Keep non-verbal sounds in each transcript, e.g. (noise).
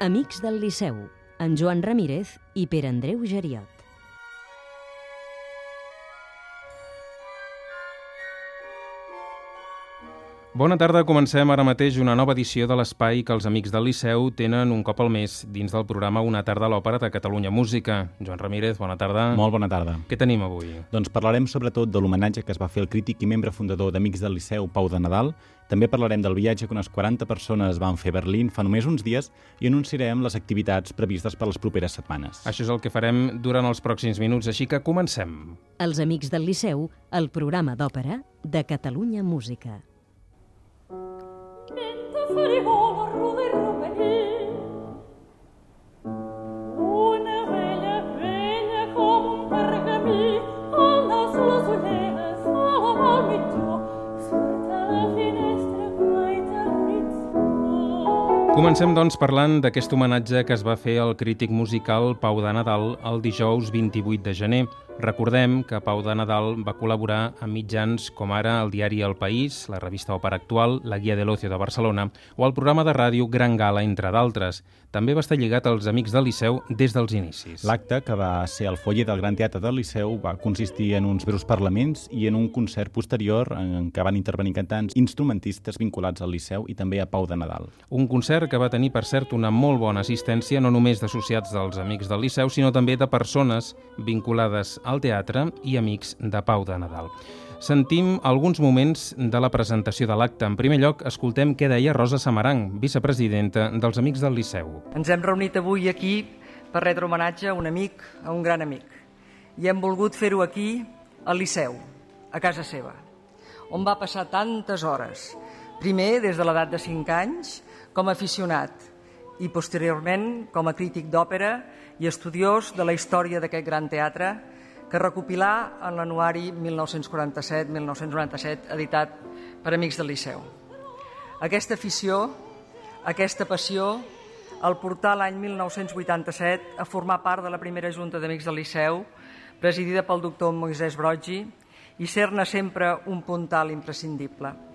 Amics del Liceu, en Joan Ramírez i Pere Andreu Geriot. Bona tarda, comencem ara mateix una nova edició de l'espai que els amics del Liceu tenen un cop al mes dins del programa Una tarda a l'Òpera de Catalunya Música. Joan Ramírez, bona tarda. Molt bona tarda. Què tenim avui? Doncs parlarem sobretot de l'homenatge que es va fer al crític i membre fundador d'Amics del Liceu, Pau de Nadal. També parlarem del viatge que unes 40 persones van fer a Berlín fa només uns dies i anunciarem les activitats previstes per les properes setmanes. Això és el que farem durant els pròxims minuts, així que comencem. Els Amics del Liceu, el programa d'òpera de Catalunya Música. Comencem, doncs, parlant d'aquest homenatge que es va fer al crític musical Pau de Nadal el dijous 28 de gener. Recordem que Pau de Nadal va col·laborar amb mitjans com ara el diari El País, la revista Òpera Actual, la Guia de l'Ocio de Barcelona o el programa de ràdio Gran Gala, entre d'altres. També va estar lligat als Amics del Liceu des dels inicis. L'acte, que va ser al foller del Gran Teatre del Liceu, va consistir en uns breus parlaments i en un concert posterior en què van intervenir cantants instrumentistes vinculats al Liceu i també a Pau de Nadal. Un concert que va tenir, per cert, una molt bona assistència, no només d'associats dels Amics del Liceu, sinó també de persones vinculades al teatre i amics de Pau de Nadal. Sentim alguns moments de la presentació de l'acte. En primer lloc, escoltem què deia Rosa Samaranc, vicepresidenta dels Amics del Liceu. Ens hem reunit avui aquí per retre homenatge a un amic, a un gran amic. I hem volgut fer-ho aquí, al Liceu, a casa seva, on va passar tantes hores. Primer, des de l'edat de 5 anys, com a aficionat i posteriorment com a crític d'òpera i estudiós de la història d'aquest gran teatre que recopilà en l'anuari 1947-1997 editat per Amics del Liceu. Aquesta afició, aquesta passió, el portar l'any 1987 a formar part de la primera Junta d'Amics del Liceu, presidida pel doctor Moisès Broggi, i ser-ne sempre un puntal imprescindible.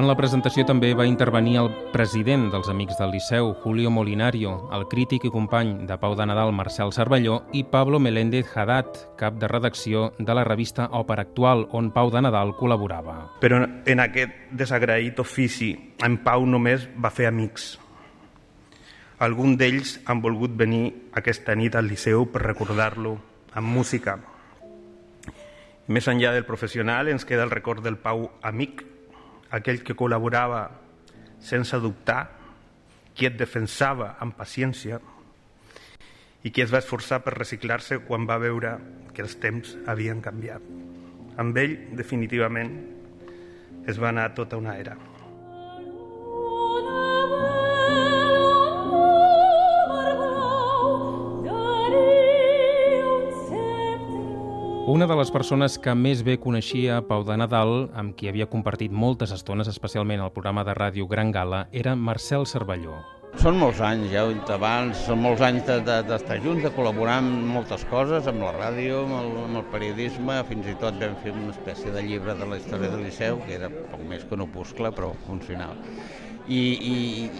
En la presentació també va intervenir el president dels Amics del Liceu, Julio Molinario, el crític i company de Pau de Nadal, Marcel Cervelló, i Pablo Meléndez Haddad, cap de redacció de la revista Òpera Actual, on Pau de Nadal col·laborava. Però en aquest desagraït ofici, en Pau només va fer amics. Algun d'ells han volgut venir aquesta nit al Liceu per recordar-lo amb música. Més enllà del professional ens queda el record del Pau amic, aquell que col·laborava sense dubtar, qui et defensava amb paciència i qui es va esforçar per reciclar-se quan va veure que els temps havien canviat. Amb ell, definitivament, es va anar tota una era. Una de les persones que més bé coneixia Pau de Nadal, amb qui havia compartit moltes estones, especialment al programa de ràdio Gran Gala, era Marcel Cervelló. Són molts anys, ja ho he dit abans, són molts anys d'estar de, d'estar junts, de col·laborar amb moltes coses, amb la ràdio, amb el, amb el periodisme, fins i tot vam fer una espècie de llibre de la història del Liceu, que era poc més que un opuscle, però funcional. I, i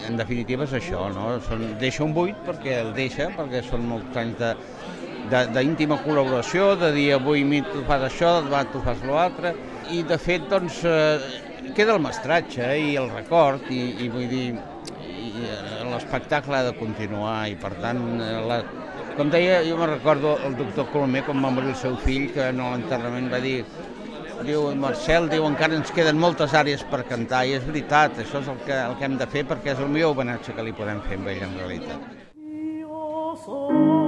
en definitiva és això, no? Són, deixa un buit perquè el deixa, perquè són molts anys de, de- d'íntima col·laboració, de dir avui mi tu fas això, demà tu fas l'altre, i de fet doncs eh, queda el mestratge eh, i el record, i, i vull dir, eh, l'espectacle ha de continuar i per tant, eh, la, com deia, jo me recordo el doctor Colomer quan va morir el seu fill, que en l'enterrament va dir diu, Marcel, diu, encara ens queden moltes àrees per cantar, i és veritat, això és el que, el que hem de fer perquè és el millor homenatge que li podem fer a ell en realitat. Sono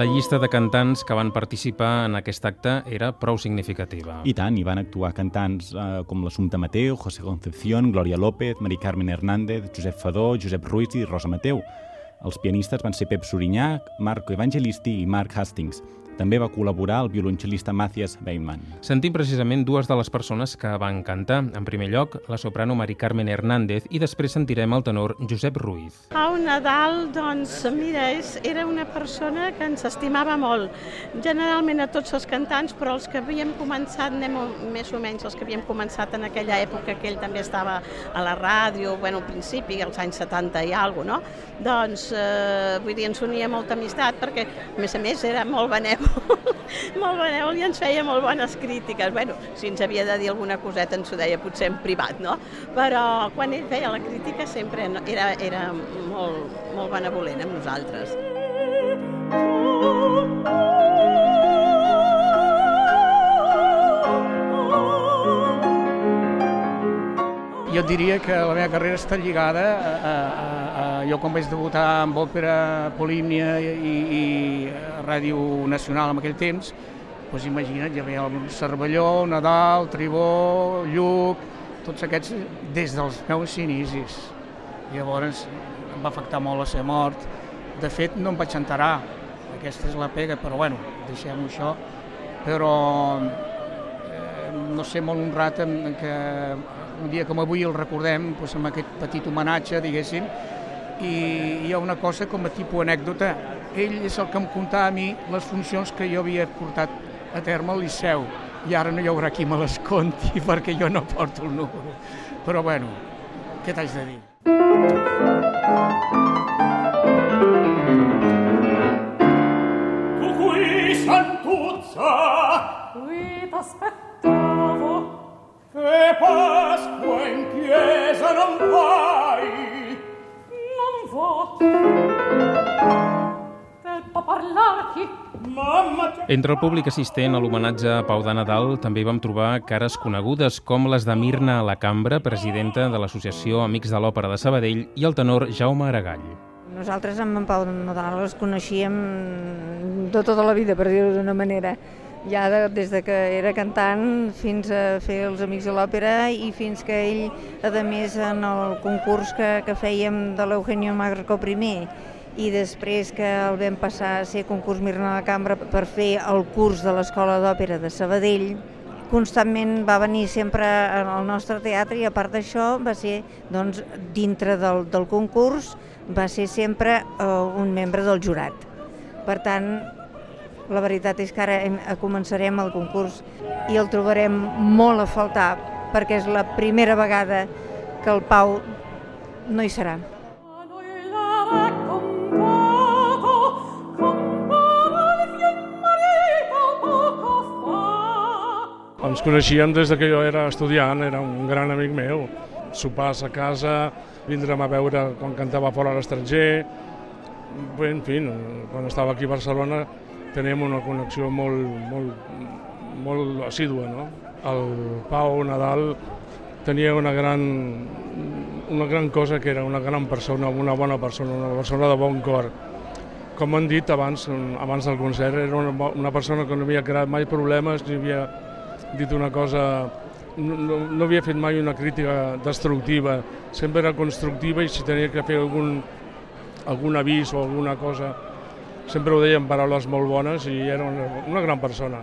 La llista de cantants que van participar en aquest acte era prou significativa. I tant, hi van actuar cantants eh, com l'Assumpta Mateu, José Concepción, Glòria López, Mari Carmen Hernández, Josep Fadó, Josep Ruiz i Rosa Mateu. Els pianistes van ser Pep Sorinyà, Marco Evangelisti i Mark Hastings. També va col·laborar el violoncel·lista Matthias Weinmann. Sentim precisament dues de les persones que van cantar. En primer lloc, la soprano Mari Carmen Hernández i després sentirem el tenor Josep Ruiz. Pau Nadal, doncs, mira, és, era una persona que ens estimava molt. Generalment a tots els cantants, però els que havíem començat, anem més o menys els que havíem començat en aquella època que ell també estava a la ràdio, bueno, al principi, als anys 70 i alguna no? Doncs, eh, vull dir, ens unia molta amistat perquè, a més a més, era molt benèvol (laughs) molt benèvol i ens feia molt bones crítiques. Bueno, si ens havia de dir alguna coseta ens ho deia potser en privat, no? Però quan ell feia la crítica sempre era, era molt, molt benevolent amb nosaltres. Jo diria que la meva carrera està lligada a, a, jo quan vaig debutar amb òpera, Polímnia i, i Ràdio Nacional en aquell temps, doncs imagina't, havia el Cervelló, Nadal, Tribó, Lluc, tots aquests des dels meus inicis. Llavors em va afectar molt la seva mort. De fet, no em vaig enterar. Aquesta és la pega, però bueno, deixem-ho això. Però eh, no sé, molt honrat en que un dia com avui el recordem doncs, amb aquest petit homenatge, diguéssim, i hi ha una cosa com a tipus anècdota. Ell és el que em contava a mi les funcions que jo havia portat a terme al Liceu, i ara no hi haurà qui me les conti (laughs) perquè jo no porto el número. Però bueno, què t'haig de dir? Tu qui santuzza, qui t'aspettavo, che Pasqua in chiesa non vai, Entre el públic assistent a l'homenatge a Pau de Nadal també vam trobar cares conegudes com les de Mirna a la Cambra, presidenta de l'Associació Amics de l'Òpera de Sabadell, i el tenor Jaume Aragall. Nosaltres amb en Pau de Nadal els coneixíem de tota la vida, per dir-ho d'una manera. Ja de, des de que era cantant fins a fer els Amics de l'Òpera i fins que ell, a més, en el concurs que, que fèiem de l'Eugenio Marco I i després que el vam passar a ser concurs Mirna la Cambra per fer el curs de l'Escola d'Òpera de Sabadell, constantment va venir sempre al nostre teatre i a part d'això va ser doncs, dintre del, del concurs va ser sempre uh, un membre del jurat. Per tant, la veritat és que ara hem, començarem el concurs i el trobarem molt a faltar perquè és la primera vegada que el Pau no hi serà. Ens coneixíem des de que jo era estudiant, era un gran amic meu. Sopars a casa, vindrem a veure quan cantava fora a l'estranger. En fi, quan estava aquí a Barcelona teníem una connexió molt, molt, molt assídua. No? El Pau Nadal tenia una gran, una gran cosa que era una gran persona, una bona persona, una persona de bon cor. Com han dit abans, abans del concert, era una, una persona que no havia creat mai problemes, ni havia dit una cosa no, no, no havia fet mai una crítica destructiva, sempre era constructiva i si tenia que fer algun, algun avís o alguna cosa, sempre ho deia en paraules molt bones i era una, una gran persona.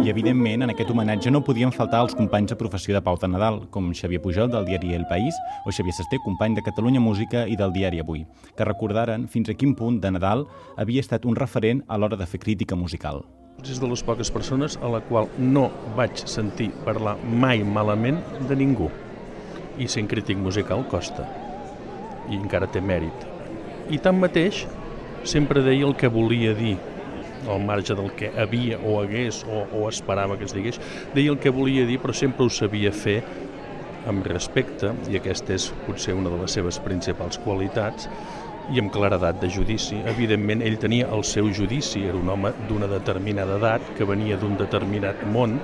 I, evidentment, en aquest homenatge no podien faltar els companys de professió de Pau de Nadal, com Xavier Pujol, del diari El País, o Xavier Sesté, company de Catalunya Música i del diari Avui, que recordaren fins a quin punt de Nadal havia estat un referent a l'hora de fer crítica musical. És de les poques persones a la qual no vaig sentir parlar mai malament de ningú. I sent crític musical costa. I encara té mèrit. I tanmateix, sempre deia el que volia dir al marge del que havia o hagués o, o esperava que es digués, deia el que volia dir però sempre ho sabia fer amb respecte, i aquesta és potser una de les seves principals qualitats, i amb claredat de judici. Evidentment, ell tenia el seu judici, era un home d'una determinada edat, que venia d'un determinat món,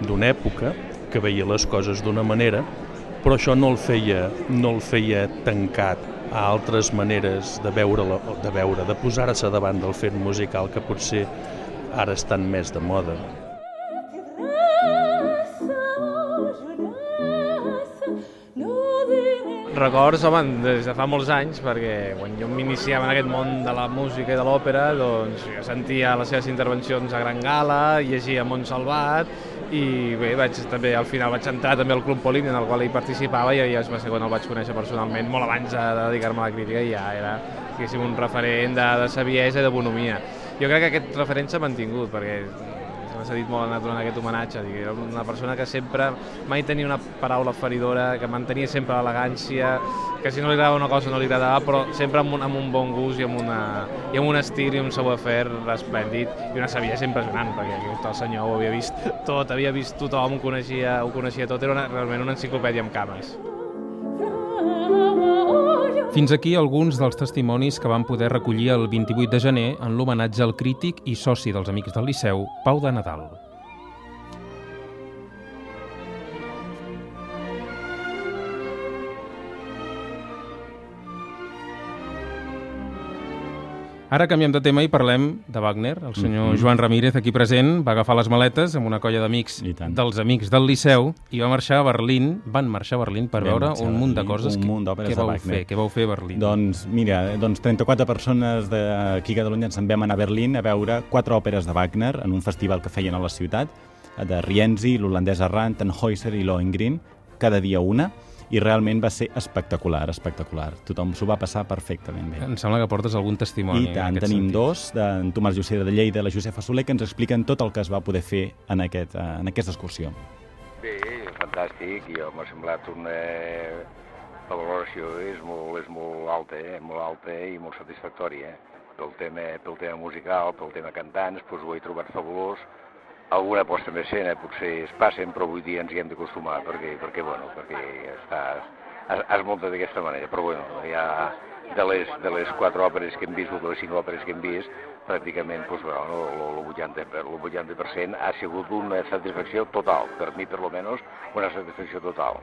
d'una època, que veia les coses d'una manera, però això no el feia, no el feia tancat a altres maneres de veure, de veure, de posar-se davant del fet musical que potser ara estan més de moda. Records, home, des de fa molts anys, perquè quan jo m'iniciava en aquest món de la música i de l'òpera, doncs jo sentia les seves intervencions a Gran Gala, llegia Montsalvat, i bé, vaig, també al final vaig entrar també al Club Polímnia en el qual hi participava i ja va ser quan el vaig conèixer personalment, molt abans de dedicar-me a la crítica i ja era un referent de, de saviesa i de bonomia. Jo crec que aquest referent s'ha mantingut perquè s'ha dit molt durant aquest homenatge, digui, era una persona que sempre mai tenia una paraula feridora, que mantenia sempre l'elegància, que si no li agradava una cosa no li agradava, però sempre amb un, amb un bon gust i amb, una, i amb un estil i un savoir-faire esplèndid i una saviesa impressionant, perquè aquest el senyor ho havia vist tot, havia vist tothom, ho coneixia, ho coneixia tot, era una, realment una enciclopèdia amb cames. Fins aquí alguns dels testimonis que van poder recollir el 28 de gener en l'homenatge al crític i soci dels Amics del Liceu, Pau de Nadal. Ara canviem de tema i parlem de Wagner. El senyor mm -hmm. Joan Ramírez, aquí present, va agafar les maletes amb una colla d'amics dels amics del Liceu i va marxar a Berlín, van marxar a Berlín per Vam veure un munt de coses. un munt d'òperes de vau Wagner. fer? Què vau fer a Berlín? Doncs mira, doncs 34 persones d'aquí a Catalunya ens en vam anar a Berlín a veure quatre òperes de Wagner en un festival que feien a la ciutat, de Rienzi, l'holandès Arrant, Tannhäuser i Lohengrin, cada dia una, i realment va ser espectacular, espectacular. Tothom s'ho va passar perfectament bé. Em sembla que portes algun testimoni. I tant, tenim sentit. dos, de, en Tomàs Llucera de Lleida i la Josefa Soler, que ens expliquen tot el que es va poder fer en, aquest, eh, en aquesta excursió. Bé, fantàstic, i m'ha semblat una... La valoració és molt, és molt alta, eh? molt alta i molt satisfactòria. Eh? Pel, tema, pel tema musical, pel tema cantants, doncs ho he trobat fabulós. Alguna posta en escena potser es passen, però avui dia ens hi hem d'acostumar, perquè, perquè, bueno, perquè està, es, es munta d'aquesta manera. Però bueno, ja de les, de les quatre òperes que hem vist, o de les cinc òperes que hem vist, pràcticament doncs, bueno, el 80%, el 80 ha sigut una satisfacció total, per mi per lo menos una satisfacció total.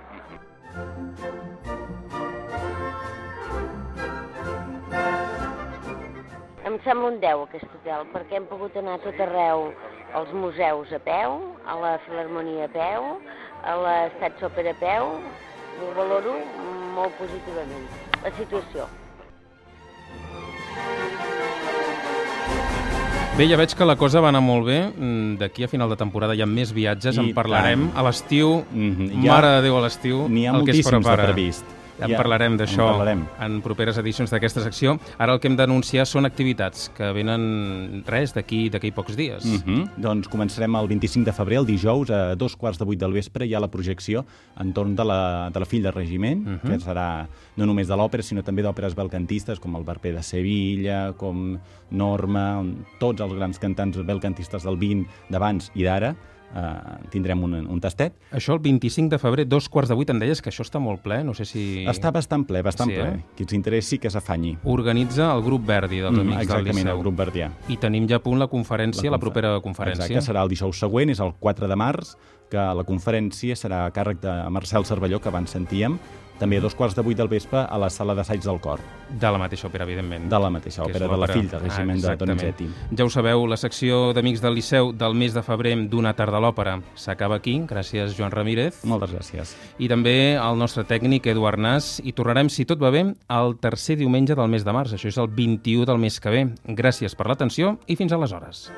Em sembla un 10 aquest hotel, perquè hem pogut anar tot arreu, als museus a peu, a la Filharmonia a peu, a l'Estat Òpera a peu, ho valoro molt positivament, la situació. Bé, ja veig que la cosa va anar molt bé. Mm, D'aquí a final de temporada hi ha més viatges, I en parlarem. tant. A l'estiu, Mhm, mm hi ha- mare de Déu a l'estiu, n'hi ha el que es moltíssims de previst. Ja en parlarem en d'això parlarem. en properes edicions d'aquesta secció. Ara el que hem d'anunciar són activitats que venen res d'aquí d'aquí pocs dies. Mm -hmm. Doncs començarem el 25 de febrer, el dijous, a dos quarts de vuit del vespre, hi ha la projecció entorn de la, de la Fill de Regiment, Mhm. que serà no només de l'òpera, sinó també d'òperes belcantistes, com el Barber de Sevilla, com Norma, tots els grans cantants belcantistes del 20 d'abans i d'ara, eh, tindrem un, un tastet. Això el 25 de febrer, dos quarts de vuit, em deies que això està molt ple, no sé si... Està bastant ple, bastant Sí, ple. eh? Qui ens interessi que s'afanyi. Organitza el grup Verdi dels Mm, Amics del exactament, Liceu. el grup verdià. I tenim ja a punt la conferència, la, confer- propera conferència. Exacte, serà el dijous següent, és el 4 de març, que la conferència serà a càrrec de Marcel Cervelló, que abans sentíem, també a dos quarts de vuit del vespre a la sala d'assaig del cor. De la mateixa òpera, evidentment. De la mateixa òpera, de la fill de regiment Ah, de. Donizetti. Ja ho sabeu, la secció d'Amics del Liceu del mes de febrer d'una tarda a l'òpera s'acaba aquí. Gràcies, Joan Ramírez. Moltes gràcies. I també el nostre tècnic, Eduard Nas. I tornarem, si tot va bé, el tercer diumenge del mes de març. Això és el 21 del mes que ve. Gràcies per l'atenció i fins aleshores.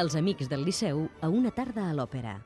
Els Amics del Liceu a una tarda a l'òpera.